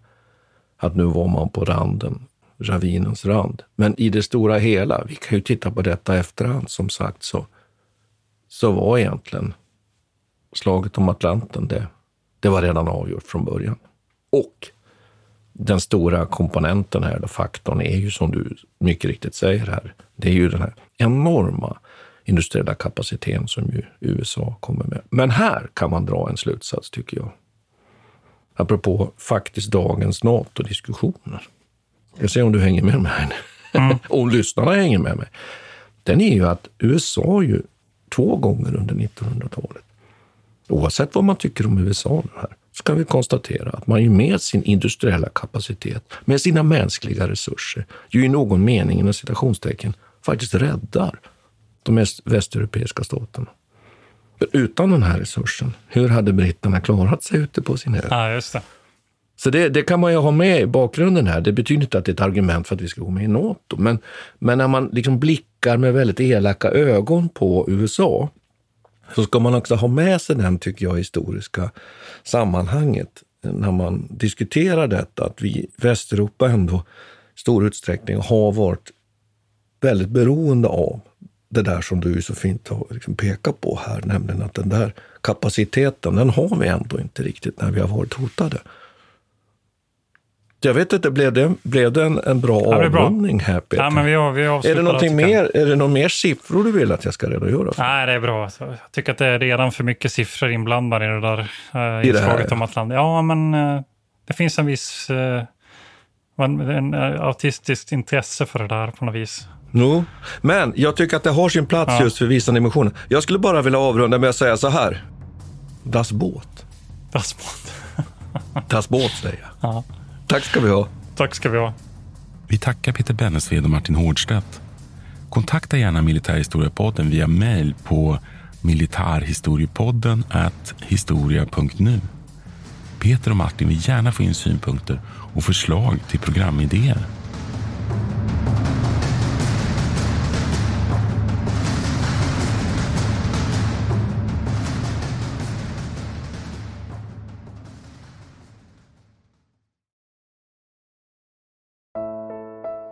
att nu var man på randen, ravinens rand. Men i det stora hela, vi kan ju titta på detta efterhand, som sagt, så, så var egentligen slaget om Atlanten, det, det var redan avgjort från början. Och den stora komponenten här, faktorn, är ju som du mycket riktigt säger här, det är ju den här enorma industriella kapaciteten som ju USA kommer med. Men här kan man dra en slutsats, tycker jag. Apropå faktiskt dagens NATO-diskussioner. Jag ser om du hänger med mig här mm. om lyssnarna hänger med mig. Den är ju att USA ju två gånger under 1900-talet, oavsett vad man tycker om USA nu här, så kan vi konstatera att man ju med sin industriella kapacitet, med sina mänskliga resurser, ju i någon mening, inom citationstecken, faktiskt räddar de västeuropeiska staterna. För utan den här resursen, hur hade britterna klarat sig ute på sin ö? Ja, just det. Så det, det, kan man ju ha med i bakgrunden här. Det betyder inte att det är ett argument för att vi ska gå med i Nato. Men, men när man liksom blickar med väldigt elaka ögon på USA så ska man också ha med sig den, tycker jag, historiska sammanhanget när man diskuterar detta, att vi i Västeuropa ändå i stor utsträckning har varit väldigt beroende av det där som du så fint har liksom pekat på här, nämligen att den där kapaciteten, den har vi ändå inte riktigt när vi har varit hotade. Jag vet inte, blev det, blev det en, en bra ja, avrundning här Peter? Ja, men vi har, vi är det någonting mer, är det någon mer siffror du vill att jag ska redogöra för? Nej, det är bra. Jag tycker att det är redan för mycket siffror inblandade i det där uh, I inslaget om Atlanten. Ja, men uh, det finns en viss uh, en, en, uh, autistiskt intresse för det där på något vis. No. Men jag tycker att det har sin plats ja. just för vissa dimensioner. Jag skulle bara vilja avrunda med att säga så här. Das Båt. Das Båt. das Båt säger jag. Ja. Tack ska vi ha. Tack ska vi ha. Vi tackar Peter Bennesved och Martin Hårdstedt. Kontakta gärna Militärhistoriepodden via mejl på militarhistoriepodden historia.nu. Peter och Martin vill gärna få in synpunkter och förslag till programidéer.